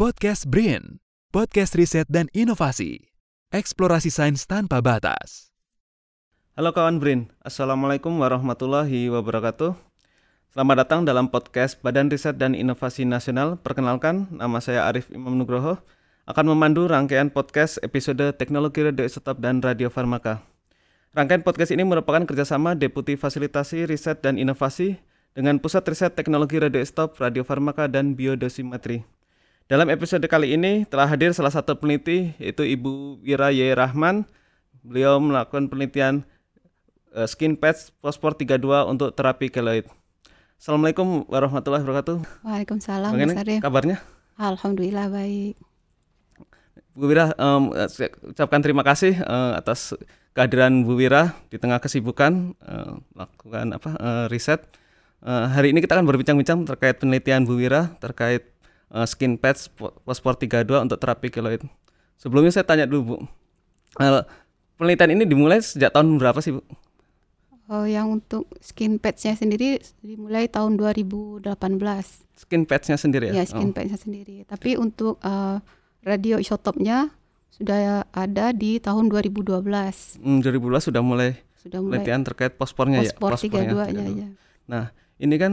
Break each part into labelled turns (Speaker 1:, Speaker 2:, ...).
Speaker 1: Podcast Brain, podcast riset dan inovasi. Eksplorasi sains tanpa batas.
Speaker 2: Halo kawan Brin, Assalamualaikum warahmatullahi wabarakatuh. Selamat datang dalam podcast Badan Riset dan Inovasi Nasional. Perkenalkan, nama saya Arif Imam Nugroho, akan memandu rangkaian podcast episode Teknologi Radioisotop dan Radiofarmaka. Rangkaian podcast ini merupakan kerjasama Deputi Fasilitasi Riset dan Inovasi dengan Pusat Riset Teknologi Radioisotop, Radiofarmaka, dan Biodosimetri. Dalam episode kali ini telah hadir salah satu peneliti yaitu Ibu Wira Y. Rahman. Beliau melakukan penelitian uh, skin patch fosfor 32 untuk terapi keloid. Assalamualaikum warahmatullahi wabarakatuh.
Speaker 3: Waalaikumsalam
Speaker 2: Bagaimana
Speaker 3: Mas Arif.
Speaker 2: kabarnya?
Speaker 3: Alhamdulillah baik.
Speaker 2: Bu Wira, um, saya ucapkan terima kasih uh, atas kehadiran Bu Wira di tengah kesibukan uh, melakukan apa uh, riset. Uh, hari ini kita akan berbincang-bincang terkait penelitian Bu Wira terkait uh, skin patch fosfor 32 untuk terapi keloid. Sebelumnya saya tanya dulu Bu, uh, penelitian ini dimulai sejak tahun berapa sih Bu?
Speaker 3: Oh, yang untuk skin patch-nya sendiri dimulai tahun 2018.
Speaker 2: Skin patch-nya sendiri ya?
Speaker 3: Ya, skin
Speaker 2: Oh.
Speaker 3: patch-nya sendiri. Tapi untuk uh, radioisotopnya sudah ada di tahun 2012.
Speaker 2: Hmm, 2012 sudah mulai
Speaker 3: Sudah mulai
Speaker 2: penelitian terkait fosfornya ya? Fosfornya,
Speaker 3: 32-nya
Speaker 2: 32.
Speaker 3: ya.
Speaker 2: Nah, ini kan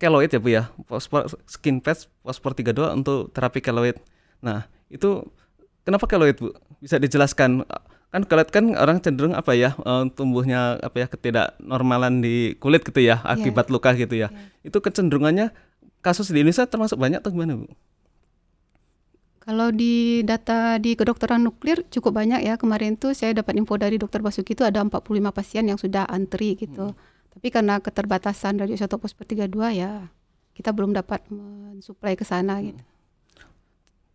Speaker 2: keloid ya Bu ya, fosfor skin patch fosfor 32 untuk terapi keloid. Nah, itu kenapa keloid Bu? Bisa dijelaskan? Kan keloid kan orang cenderung apa ya, eh, tumbuhnya apa ya ketidaknormalan di kulit gitu ya, akibat luka gitu ya. Itu kecenderungannya kasus di Indonesia termasuk banyak atau gimana Bu?
Speaker 3: Kalau di data di kedokteran nuklir cukup banyak ya. Kemarin tuh saya dapat info dari dokter Basuki itu ada 45 pasien yang sudah antri gitu. Tapi karena keterbatasan radioisotop fosfor 32 ya kita belum dapat mensuplai ke sana gitu.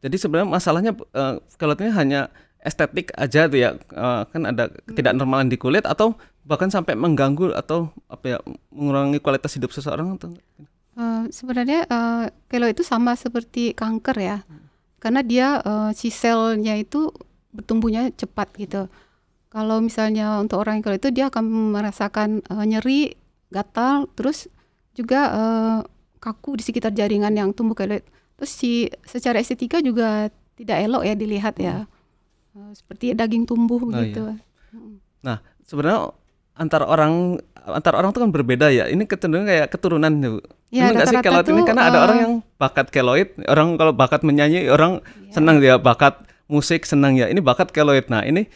Speaker 2: Jadi sebenarnya masalahnya eh, keloidnya hanya estetik aja tuh ya, Eh, kan ada ketidaknormalan di kulit atau bahkan sampai mengganggu atau apa ya mengurangi kualitas hidup seseorang atau
Speaker 3: Eh, sebenarnya eh, keloid itu sama seperti kanker ya. Karena dia eh, si selnya itu bertumbuhnya cepat gitu. Kalau misalnya untuk orang yang itu dia akan merasakan eh, nyeri, gatal, terus juga eh, kaku di sekitar jaringan yang tumbuh keloid. Terus si secara estetika juga tidak elok ya dilihat ya. Eh, seperti daging tumbuh
Speaker 2: Oh,
Speaker 3: gitu.
Speaker 2: Nah, sebenarnya antar orang antar orang tuh kan berbeda ya. Ini kecenderungan kayak keturunan ya, Bu.
Speaker 3: Ya,
Speaker 2: Bener nggak sih keloid ini
Speaker 3: tuh,
Speaker 2: karena ada
Speaker 3: eh,
Speaker 2: orang yang bakat keloid, orang kalau bakat menyanyi, orang
Speaker 3: Iya.
Speaker 2: senang dia bakat musik senang ya. Ini bakat keloid. Nah, ini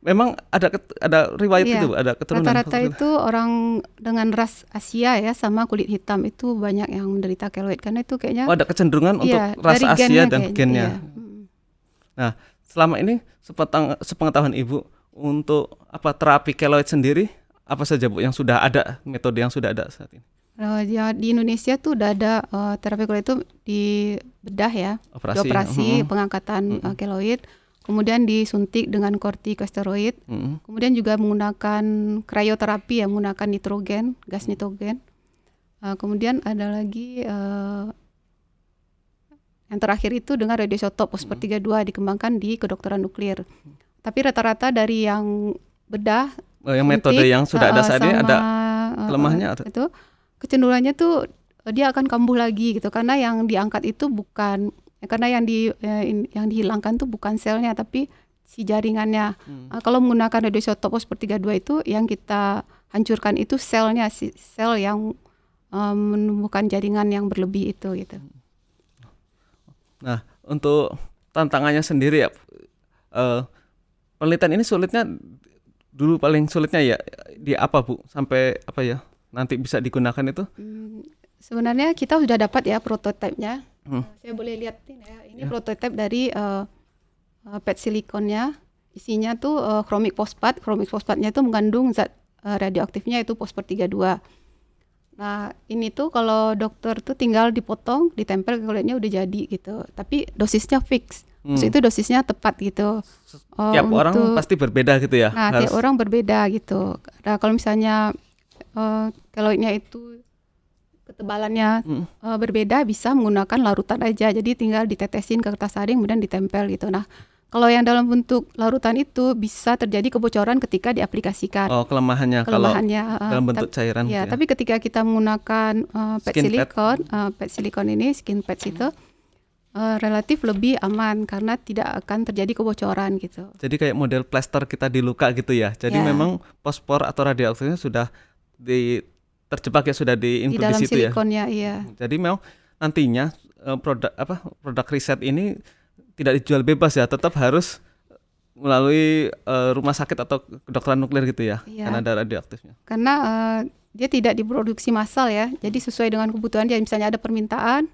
Speaker 2: memang ada ada riwayat
Speaker 3: Iya.
Speaker 2: itu, ada keturunan.
Speaker 3: Rata-rata itu orang dengan ras Asia ya sama kulit hitam itu banyak yang menderita keloid karena itu kayaknya
Speaker 2: Oh, ada kecenderungan untuk
Speaker 3: iya,
Speaker 2: ras
Speaker 3: dari
Speaker 2: Asia
Speaker 3: gennya
Speaker 2: dan
Speaker 3: kayaknya,
Speaker 2: gennya.
Speaker 3: iya. Mm.
Speaker 2: Nah, selama ini sepetang, sepengetahuan Ibu untuk apa terapi keloid sendiri apa saja Bu yang sudah ada metode yang sudah ada saat ini?
Speaker 3: Nah, ya, di Indonesia tuh udah ada eh, terapi keloid itu di bedah ya,
Speaker 2: Operasi.
Speaker 3: di operasi
Speaker 2: Mhm.
Speaker 3: pengangkatan eh,
Speaker 2: Mhm.
Speaker 3: keloid, kemudian disuntik dengan kortikosteroid,
Speaker 2: Mhm.
Speaker 3: kemudian juga menggunakan krioterapi yang menggunakan nitrogen, gas nitrogen. Eh, kemudian ada lagi eh, yang terakhir itu dengan radioisotop fosfor 32 dikembangkan di kedokteran nuklir. Tapi rata-rata dari yang bedah
Speaker 2: Oh, yang metode
Speaker 3: suntik,
Speaker 2: yang sudah ada
Speaker 3: uh,
Speaker 2: saat ini ada
Speaker 3: uh,
Speaker 2: kelemahannya
Speaker 3: uh,
Speaker 2: atau-
Speaker 3: itu kecenderungannya tuh uh, dia akan kambuh lagi gitu karena yang diangkat itu bukan ya, karena yang di in- yang dihilangkan tuh bukan selnya tapi si jaringannya.
Speaker 2: Hmm.
Speaker 3: Uh, kalau menggunakan radioisotop fosfor 32 itu yang kita hancurkan itu selnya si sel yang um, menumbuhkan jaringan yang berlebih itu gitu.
Speaker 2: Nah, untuk tantangannya sendiri ya, eh, penelitian ini sulitnya dulu paling sulitnya ya di apa bu sampai apa ya nanti bisa digunakan itu?
Speaker 3: Hmm, sebenarnya kita sudah dapat ya prototipenya.
Speaker 2: Hmm.
Speaker 3: Uh, Saya boleh lihatin ya. Ini
Speaker 2: Ya.
Speaker 3: prototipe dari uh, uh, PET silikonnya. Isinya tuh uh, chromik fosfat. Chromik fosfatnya itu mengandung zat uh, radioaktifnya itu fosfor 32. Nah, ini tuh kalau dokter tuh tinggal dipotong, ditempel ke kulitnya udah jadi gitu. Tapi dosisnya fix. Maksud
Speaker 2: Hmm.
Speaker 3: itu dosisnya tepat gitu. Uh,
Speaker 2: Tiap orang
Speaker 3: untuk-
Speaker 2: pasti berbeda gitu ya.
Speaker 3: Nah,
Speaker 2: harus-
Speaker 3: tiap orang berbeda gitu. Nah, kalau misalnya eh keloidnya itu ketebalannya
Speaker 2: Hmm.
Speaker 3: eh, berbeda, bisa menggunakan larutan aja. Jadi tinggal ditetesin ke kertas saring kemudian ditempel gitu. Nah, kalau yang dalam bentuk larutan itu bisa terjadi kebocoran ketika diaplikasikan.
Speaker 2: Oh kelemahannya, kalau
Speaker 3: Kelemahannya eh,
Speaker 2: dalam bentuk cairan.
Speaker 3: Ya,
Speaker 2: gitu ya.
Speaker 3: tapi ketika kita menggunakan eh, pet
Speaker 2: Skin
Speaker 3: silikon, eh, pet silikon ini, skin pads itu, uh, relatif lebih aman karena tidak akan terjadi kebocoran gitu.
Speaker 2: Jadi kayak model plester kita di luka gitu ya. Jadi
Speaker 3: Ya.
Speaker 2: memang fosfor atau radioaktifnya sudah di terjebak ya sudah
Speaker 3: Di
Speaker 2: diinclude
Speaker 3: dalam
Speaker 2: di situ ya.
Speaker 3: iya.
Speaker 2: Jadi memang nantinya eh, produk apa produk riset ini tidak dijual bebas ya, tetap harus melalui eh, rumah sakit atau kedokteran nuklir gitu ya,
Speaker 3: Iya.
Speaker 2: karena ada radioaktifnya.
Speaker 3: Karena uh, dia tidak diproduksi massal ya. Jadi sesuai dengan kebutuhan dia misalnya ada permintaan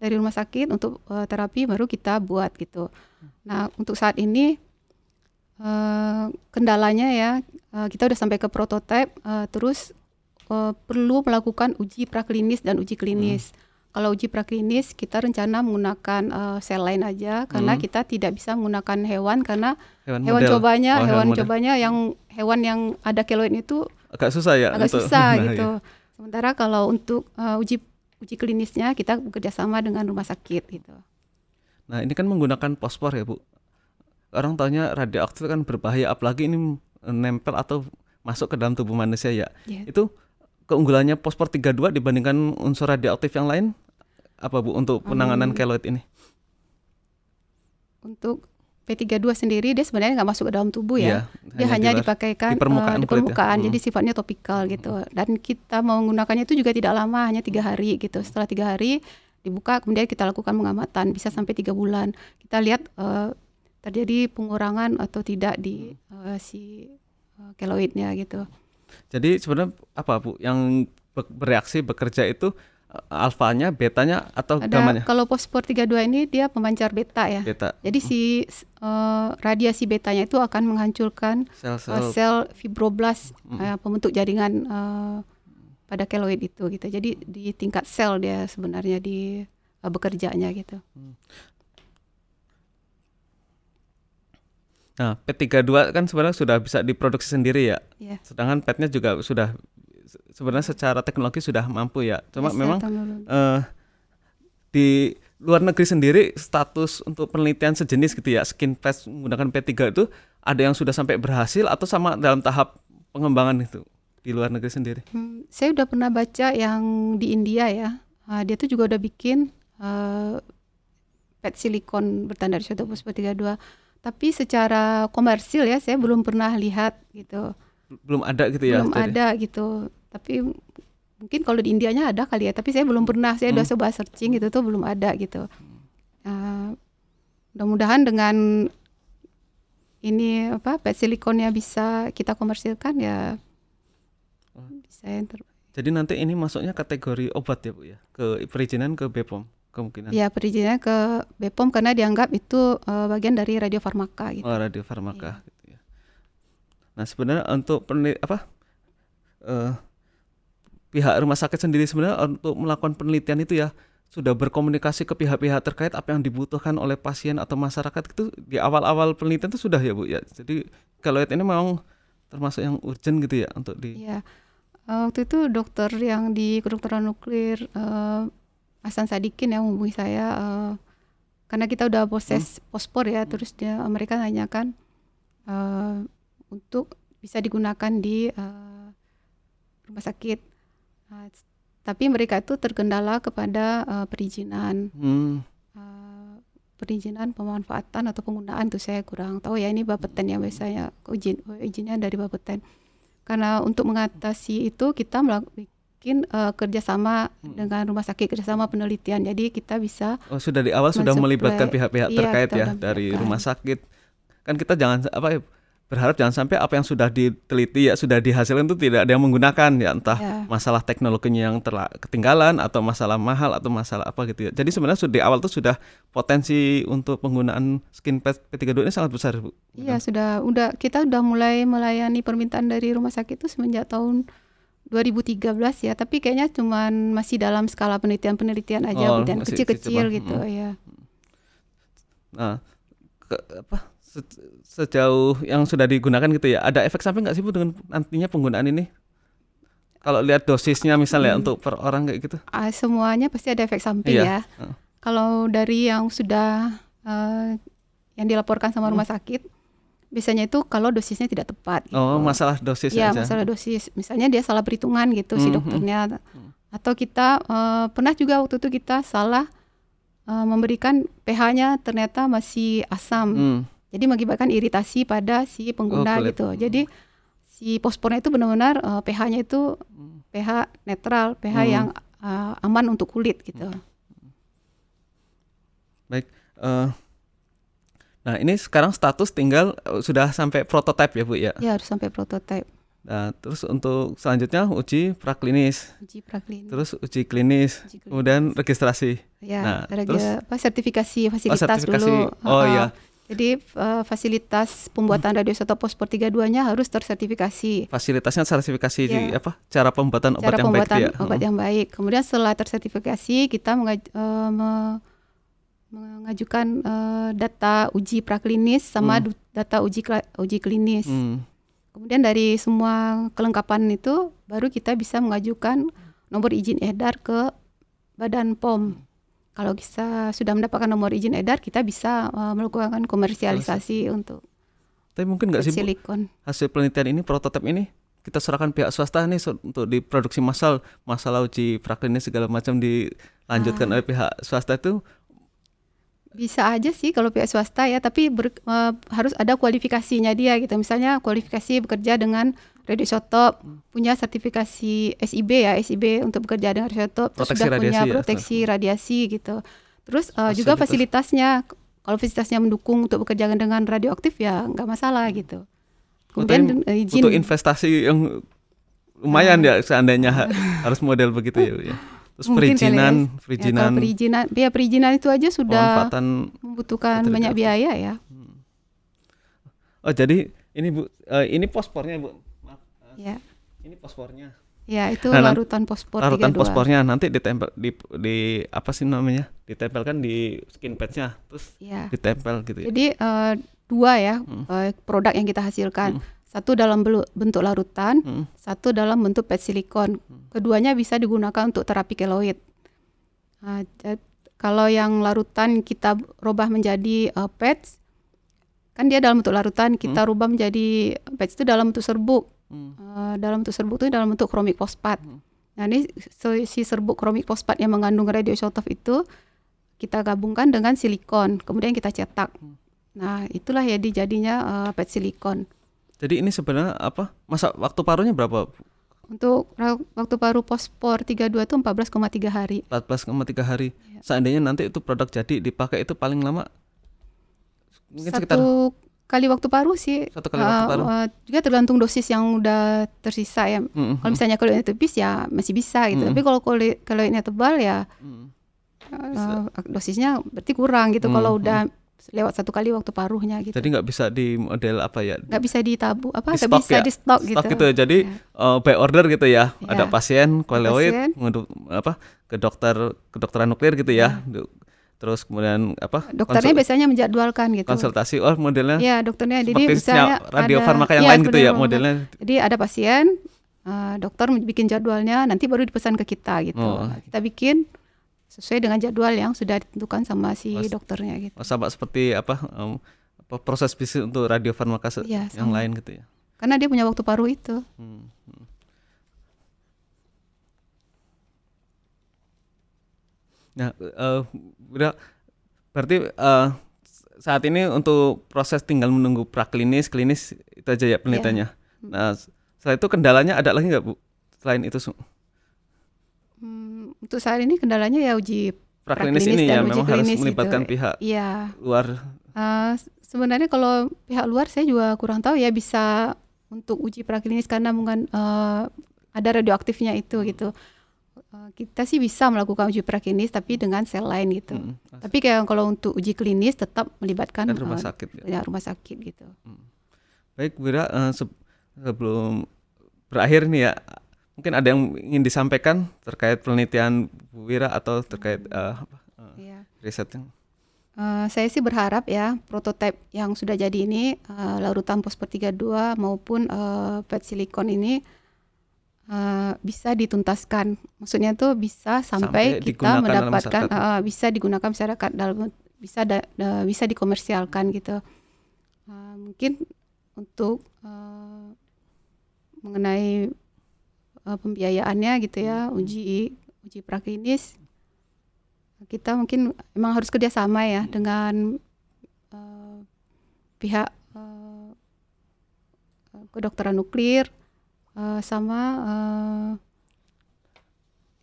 Speaker 3: dari rumah sakit untuk uh, terapi baru kita buat gitu. Nah, untuk saat ini uh, kendalanya ya uh, kita udah sampai ke prototipe uh, terus uh, perlu melakukan uji praklinis dan uji klinis. Kalau uji praklinis kita rencana menggunakan uh, sel lain aja karena
Speaker 2: Hmm.
Speaker 3: kita tidak bisa menggunakan hewan karena
Speaker 2: Hewan,
Speaker 3: hewan
Speaker 2: model.
Speaker 3: cobanya
Speaker 2: Oh,
Speaker 3: hewan
Speaker 2: model.
Speaker 3: cobanya yang hewan yang ada keloid itu
Speaker 2: agak susah ya
Speaker 3: agak
Speaker 2: untuk-
Speaker 3: susah
Speaker 2: Nah,
Speaker 3: gitu.
Speaker 2: iya.
Speaker 3: Sementara kalau untuk uh, uji uji klinisnya kita bekerjasama dengan rumah sakit gitu.
Speaker 2: Nah, ini kan menggunakan fosfor ya, Bu. Orang taunya radioaktif kan berbahaya apalagi ini nempel atau masuk ke dalam tubuh manusia ya.
Speaker 3: Ya.
Speaker 2: Itu keunggulannya fosfor 32 dibandingkan unsur radioaktif yang lain apa Bu untuk penanganan
Speaker 3: Hmm.
Speaker 2: keloid ini?
Speaker 3: Untuk P32 sendiri dia sebenarnya nggak masuk ke dalam tubuh ya.
Speaker 2: Iya,
Speaker 3: dia hanya,
Speaker 2: luar.
Speaker 3: dipakaikan
Speaker 2: di permukaan
Speaker 3: eh, di
Speaker 2: ya.
Speaker 3: permukaan,
Speaker 2: Hmm.
Speaker 3: jadi sifatnya topikal gitu. Dan kita menggunakannya itu juga tidak lama, hanya tiga hari gitu. Setelah tiga hari dibuka, kemudian kita lakukan pengamatan, bisa sampai tiga bulan. Kita lihat eh, terjadi pengurangan atau tidak di eh, si eh, keloidnya gitu.
Speaker 2: Jadi sebenarnya apa Bu yang be- bereaksi bekerja itu eh, alfanya, betanya atau
Speaker 3: Ada
Speaker 2: gamanya?
Speaker 3: kalau fosfor 32 ini dia pemancar beta ya.
Speaker 2: Beta.
Speaker 3: Jadi si eh, radiasi betanya itu akan menghancurkan
Speaker 2: Sel-sel
Speaker 3: sel fibroblast
Speaker 2: Mm.
Speaker 3: eh, pembentuk jaringan eh, pada keloid itu gitu. Jadi di tingkat sel dia sebenarnya di eh, bekerjanya gitu.
Speaker 2: Nah, P32 kan sebenarnya sudah bisa diproduksi sendiri ya.
Speaker 3: Ya.
Speaker 2: Sedangkan PET-nya juga sudah se- sebenarnya secara teknologi sudah mampu ya. Cuma
Speaker 3: Bisa
Speaker 2: memang eh di luar negeri sendiri status untuk penelitian sejenis gitu ya, skin patch menggunakan P3 itu ada yang sudah sampai berhasil atau sama dalam tahap pengembangan itu di luar negeri sendiri.
Speaker 3: Hmm, saya udah pernah baca yang di India ya. Ah, dia tuh juga udah bikin eh, PET silikon bertanda isotopos 32. Tapi secara komersil ya saya belum pernah lihat gitu.
Speaker 2: Belum ada gitu ya.
Speaker 3: belum
Speaker 2: jadi.
Speaker 3: ada gitu tapi mungkin kalau di Indianya ada kali ya tapi saya belum pernah saya udah
Speaker 2: Hmm.
Speaker 3: coba searching gitu tuh belum ada gitu Uh, mudah-mudahan dengan ini apa PET silikonnya bisa kita komersilkan ya
Speaker 2: Oh.
Speaker 3: bisa yang ter-
Speaker 2: Jadi nanti ini masuknya kategori obat ya Bu ya, ke perizinan ke BPOM kemungkinan.
Speaker 3: ya perizinannya ke BPOM karena dianggap itu uh, bagian dari radiofarmaka gitu
Speaker 2: Oh, radiofarmaka gitu ya. Nah, sebenarnya untuk peneliti apa eh, pihak rumah sakit sendiri sebenarnya untuk melakukan penelitian itu ya sudah berkomunikasi ke pihak-pihak terkait apa yang dibutuhkan oleh pasien atau masyarakat itu di awal-awal penelitian itu sudah ya Bu ya. Jadi kalau ini memang termasuk yang urgent gitu ya untuk di
Speaker 3: Iya. Eh, waktu itu dokter yang di kedokteran nuklir eh, Hasan Sadikin yang menghubungi saya eh, karena kita udah proses pospor ya terus dia mereka nanyakan eh, untuk bisa digunakan di eh, rumah sakit. Eh, tapi mereka itu terkendala kepada eh, perizinan.
Speaker 2: Hmm,
Speaker 3: eh, perizinan pemanfaatan atau penggunaan tuh saya kurang tahu ya ini Bapeten yang biasanya izin izinnya dari Bapeten karena untuk mengatasi itu kita melakukan eh, kerjasama
Speaker 2: Hmm.
Speaker 3: dengan rumah sakit kerjasama penelitian jadi kita bisa
Speaker 2: oh sudah di awal sudah melibatkan pihak-pihak
Speaker 3: Iya,
Speaker 2: terkait ya dari rumah sakit. Kan kita jangan apa ya berharap jangan sampai apa yang sudah diteliti ya sudah dihasilkan itu tidak ada yang menggunakan ya entah
Speaker 3: ya,
Speaker 2: masalah teknologinya yang terla- ketinggalan atau masalah mahal atau masalah apa gitu ya. Jadi sebenarnya sudah di awal tuh sudah potensi untuk penggunaan skin pad P32 ini sangat besar, Bu.
Speaker 3: iya sudah udah kita udah mulai melayani permintaan dari rumah sakit itu semenjak tahun 2013 ya tapi kayaknya cuman masih dalam skala penelitian-penelitian aja
Speaker 2: Oh,
Speaker 3: penelitian kecil-kecil
Speaker 2: kecil,
Speaker 3: gitu ya
Speaker 2: Nah, ke- apa se- sejauh yang sudah digunakan gitu ya, ada efek samping nggak sih Bu dengan nantinya penggunaan ini? Kalau lihat dosisnya misalnya
Speaker 3: Hmm.
Speaker 2: untuk per orang kayak gitu.
Speaker 3: Ah, semuanya pasti ada efek samping
Speaker 2: Iya.
Speaker 3: ya.
Speaker 2: Heeh.
Speaker 3: Kalau dari yang sudah eh, yang dilaporkan sama rumah sakit, biasanya itu kalau dosisnya tidak tepat. Gitu.
Speaker 2: Hmm. Oh, masalah dosis
Speaker 3: Iya,
Speaker 2: aja.
Speaker 3: masalah dosis. Misalnya dia salah perhitungan gitu si
Speaker 2: Mhm.
Speaker 3: dokternya. Atau kita eh, pernah juga waktu itu kita salah uh, memberikan pH-nya ternyata masih asam.
Speaker 2: Hmm.
Speaker 3: Jadi mengakibatkan iritasi pada si pengguna
Speaker 2: Oh, kulit.
Speaker 3: gitu. Jadi si pospornya itu benar-benar uh, pH-nya itu pH netral, pH
Speaker 2: Hmm.
Speaker 3: yang uh, aman untuk kulit gitu.
Speaker 2: Baik. eh, nah ini sekarang status tinggal eh, sudah sampai prototipe ya bu ya.
Speaker 3: Ya harus sampai prototipe
Speaker 2: Nah terus untuk selanjutnya uji praklinis,
Speaker 3: uji praklinis.
Speaker 2: terus uji klinis,
Speaker 3: Uji klinis.
Speaker 2: kemudian registrasi.
Speaker 3: ya,
Speaker 2: nah,
Speaker 3: rega-
Speaker 2: terus-
Speaker 3: apa sertifikasi fasilitas
Speaker 2: sertifikasi.
Speaker 3: dulu.
Speaker 2: Oh, iya.
Speaker 3: Jadi uh, fasilitas pembuatan radioisotop pospor 32-nya harus tersertifikasi.
Speaker 2: Fasilitasnya sertifikasi di
Speaker 3: Ya.
Speaker 2: apa? Cara pembuatan obat
Speaker 3: cara
Speaker 2: yang baik
Speaker 3: pembuatan
Speaker 2: itu ya.
Speaker 3: obat
Speaker 2: Hmm.
Speaker 3: yang baik. Kemudian setelah tersertifikasi kita mengaj- me- mengajukan eh, data uji praklinis sama
Speaker 2: Hmm.
Speaker 3: data uji uji klinis.
Speaker 2: Hmm.
Speaker 3: Kemudian dari semua kelengkapan itu baru kita bisa mengajukan nomor izin edar ke Badan POM. Kalau kita sudah mendapatkan nomor izin edar, kita bisa eh, melakukan komersialisasi untuk
Speaker 2: Tapi mungkin nggak sih
Speaker 3: silikon.
Speaker 2: hasil penelitian ini prototipe ini kita serahkan pihak swasta nih untuk diproduksi massal masalah uji praklinis segala macam dilanjutkan
Speaker 3: Ah.
Speaker 2: oleh pihak swasta itu
Speaker 3: Bisa aja sih kalau pihak swasta ya, tapi ber- eh, harus ada kualifikasinya dia gitu. Misalnya kualifikasi bekerja dengan radioisotop,
Speaker 2: Hmm.
Speaker 3: punya sertifikasi SIB ya, SIB untuk bekerja dengan
Speaker 2: Proteksi
Speaker 3: sudah punya
Speaker 2: radiasi ya,
Speaker 3: proteksi radiasi gitu. Terus eh, juga
Speaker 2: Fasilitas.
Speaker 3: fasilitasnya, kalau fasilitasnya mendukung untuk bekerja dengan radioaktif ya nggak masalah gitu. Kemudian eh, izin
Speaker 2: butuh investasi yang lumayan ya seandainya ha- harus model begitu ya, ya. Terus
Speaker 3: Mungkin kali ya.
Speaker 2: perizinan,
Speaker 3: Ya,
Speaker 2: perizinan,
Speaker 3: perizinan, ya perizinan itu aja sudah membutuhkan banyak biaya ya.
Speaker 2: Oh jadi ini bu, eh, ini pospornya bu, maaf,
Speaker 3: Ya,
Speaker 2: ini pospornya.
Speaker 3: ya itu
Speaker 2: Nah,
Speaker 3: larutan pospor
Speaker 2: Larutan
Speaker 3: 32.
Speaker 2: pospornya nanti ditempel di, di apa sih namanya? Ditempelkan di skin patchnya, terus
Speaker 3: Ya.
Speaker 2: ditempel gitu ya.
Speaker 3: Jadi eh, dua ya
Speaker 2: Hmm.
Speaker 3: eh, produk yang kita hasilkan.
Speaker 2: Hmm.
Speaker 3: Satu dalam bentuk larutan,
Speaker 2: Hmm.
Speaker 3: satu dalam bentuk pet silikon. Keduanya bisa digunakan untuk terapi keloid. Nah, kalau yang larutan kita rubah menjadi eh, pads, kan dia dalam bentuk larutan, kita rubah menjadi pads itu dalam bentuk serbuk.
Speaker 2: Hmm.
Speaker 3: Eh, dalam bentuk serbuk itu dalam bentuk kromik fosfat.
Speaker 2: Hmm.
Speaker 3: Nah ini so- si serbuk kromik fosfat yang mengandung radioisotop itu kita gabungkan dengan silikon, kemudian kita cetak.
Speaker 2: Hmm.
Speaker 3: Nah itulah ya dijadinya eh, pet silikon.
Speaker 2: Jadi ini sebenarnya apa? Masa waktu paruhnya berapa?
Speaker 3: Untuk waktu paru pospor 32 itu 14,3 hari.
Speaker 2: 14,3 hari.
Speaker 3: Iya.
Speaker 2: Seandainya nanti itu produk jadi dipakai itu paling lama mungkin
Speaker 3: Satu
Speaker 2: sekitar
Speaker 3: kali waktu paru sih.
Speaker 2: Satu kali waktu
Speaker 3: eh,
Speaker 2: paru.
Speaker 3: eh, juga tergantung dosis yang udah tersisa ya.
Speaker 2: Mm,
Speaker 3: Kalau misalnya kalau tipis ya masih bisa gitu.
Speaker 2: Mm.
Speaker 3: Tapi kalau kulit kalau ini tebal ya
Speaker 2: mm.
Speaker 3: eh, dosisnya berarti kurang gitu.
Speaker 2: Hmm,
Speaker 3: Kalau
Speaker 2: hmm.
Speaker 3: udah lewat satu kali waktu paruhnya gitu.
Speaker 2: Jadi nggak bisa di model apa ya?
Speaker 3: nggak bisa ditabu apa
Speaker 2: Di
Speaker 3: nggak
Speaker 2: stok
Speaker 3: bisa
Speaker 2: ya?
Speaker 3: di stok gitu.
Speaker 2: Stok gitu. Jadi
Speaker 3: Ya.
Speaker 2: eh, by order gitu ya.
Speaker 3: Ya.
Speaker 2: Ada pasien mengedu- apa ke dokter kedokteran nuklir gitu ya. Du- Terus kemudian apa?
Speaker 3: Ya. Dokternya
Speaker 2: konsul-
Speaker 3: biasanya menjadwalkan gitu.
Speaker 2: konsultasi oh modelnya
Speaker 3: Ya dokternya jadi misalnya
Speaker 2: radiofarmaka yang
Speaker 3: ya,
Speaker 2: lain gitu ya modelnya.
Speaker 3: Jadi ada pasien, eh, dokter bikin jadwalnya, nanti baru dipesan ke kita gitu.
Speaker 2: Oh.
Speaker 3: Kita bikin sesuai dengan jadwal yang sudah ditentukan sama si
Speaker 2: Mas-
Speaker 3: dokternya gitu.
Speaker 2: Oh, sama seperti apa, apa proses bisnis untuk radiofarmaka
Speaker 3: Iya,
Speaker 2: yang
Speaker 3: sama.
Speaker 2: lain gitu ya.
Speaker 3: Karena dia punya waktu paru itu.
Speaker 2: Hmm, hmm. Nah, udah berarti eh, saat ini untuk proses tinggal menunggu praklinis, klinis itu aja ya penelitiannya. Nah, setelah itu kendalanya ada lagi nggak bu? Selain itu
Speaker 3: untuk saat ini kendalanya ya uji
Speaker 2: praklinis,
Speaker 3: Praklinis
Speaker 2: ini
Speaker 3: dan
Speaker 2: ya
Speaker 3: uji
Speaker 2: memang harus melibatkan
Speaker 3: gitu.
Speaker 2: pihak
Speaker 3: Iya.
Speaker 2: luar.
Speaker 3: Eh, sebenarnya kalau pihak luar saya juga kurang tahu ya bisa untuk uji praklinis karena mungkin eh, ada radioaktifnya itu gitu. Eh, kita sih bisa melakukan uji praklinis tapi dengan sel lain gitu.
Speaker 2: Hmm,
Speaker 3: Tapi kayak kalau untuk uji klinis tetap melibatkan
Speaker 2: dan rumah sakit. ya.
Speaker 3: ya, rumah sakit gitu.
Speaker 2: Baik, Bu Ira, eh, se- sebelum berakhir nih ya, mungkin ada yang ingin disampaikan terkait penelitian Bu Wira atau terkait eh, apa, eh,
Speaker 3: Iya.
Speaker 2: riset yang
Speaker 3: Eh, saya sih berharap ya prototipe yang sudah jadi ini eh, larutan pospor 32 maupun eh, PET silikon ini eh, bisa dituntaskan. Maksudnya tuh bisa sampai,
Speaker 2: Sampai
Speaker 3: kita mendapatkan eh, bisa digunakan masyarakat dalam bisa da- da- bisa dikomersialkan gitu. Eh, mungkin untuk eh, mengenai eh, pembiayaannya gitu ya uji uji praklinis. Kita mungkin memang harus kerjasama ya dengan uh, pihak uh, kedokteran nuklir uh, sama uh,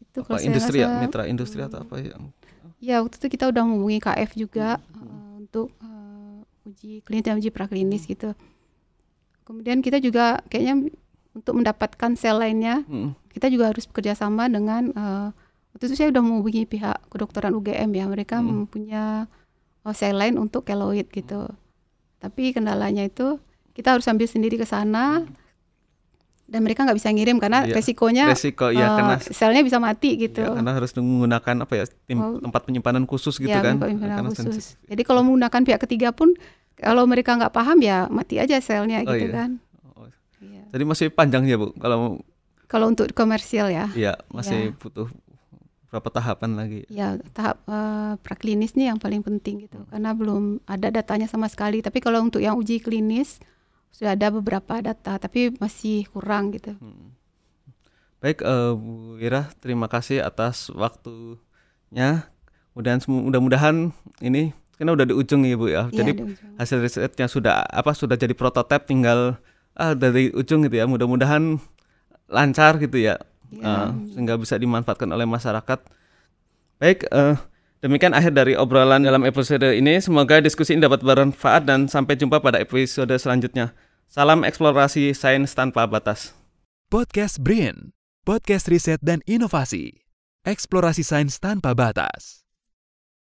Speaker 2: itu apa, industri ya, rasa, ya mitra industri atau apa ya?
Speaker 3: Ya waktu itu kita udah menghubungi KF juga hmm. uh, untuk uh, uji klinis dan uji praklinis hmm. gitu. Kemudian kita juga kayaknya untuk mendapatkan sel lainnya. Hmm. kita juga harus bekerja sama dengan uh, waktu itu saya udah menghubungi pihak kedokteran UGM ya. Mereka hmm. mempunyai uh, sel lain untuk keloid gitu. Tapi kendalanya itu kita harus ambil sendiri ke sana hmm dan mereka nggak bisa ngirim karena iya, resikonya
Speaker 2: resiko ya uh, karena
Speaker 3: selnya bisa mati gitu.
Speaker 2: ya, karena harus menggunakan apa ya tim, oh, tempat penyimpanan khusus gitu ya, kan.
Speaker 3: penyimpanan khusus. jadi kalau menggunakan pihak ketiga pun kalau mereka nggak paham ya mati aja selnya oh, gitu iya. kan.
Speaker 2: Jadi masih panjang ya bu kalau
Speaker 3: kalau untuk komersial ya
Speaker 2: iya masih ya. butuh berapa tahapan lagi
Speaker 3: ya tahap uh, praklinis nih yang paling penting gitu karena belum ada datanya sama sekali tapi kalau untuk yang uji klinis sudah ada beberapa data tapi masih kurang gitu. Hmm.
Speaker 2: Baik uh, Bu Ira, terima kasih atas waktunya. Mudahan mudah-mudahan ini karena udah di ujung ya Bu ya. ya jadi hasil risetnya sudah apa sudah jadi prototipe tinggal ah dari ujung gitu ya. Mudah-mudahan lancar gitu ya. ya. Uh, sehingga bisa dimanfaatkan oleh masyarakat. Baik, uh, Demikian akhir dari obrolan dalam episode ini. Semoga diskusi ini dapat bermanfaat dan sampai jumpa pada episode selanjutnya. Salam eksplorasi sains tanpa batas.
Speaker 1: Podcast Brain, podcast riset dan inovasi. Eksplorasi sains tanpa batas.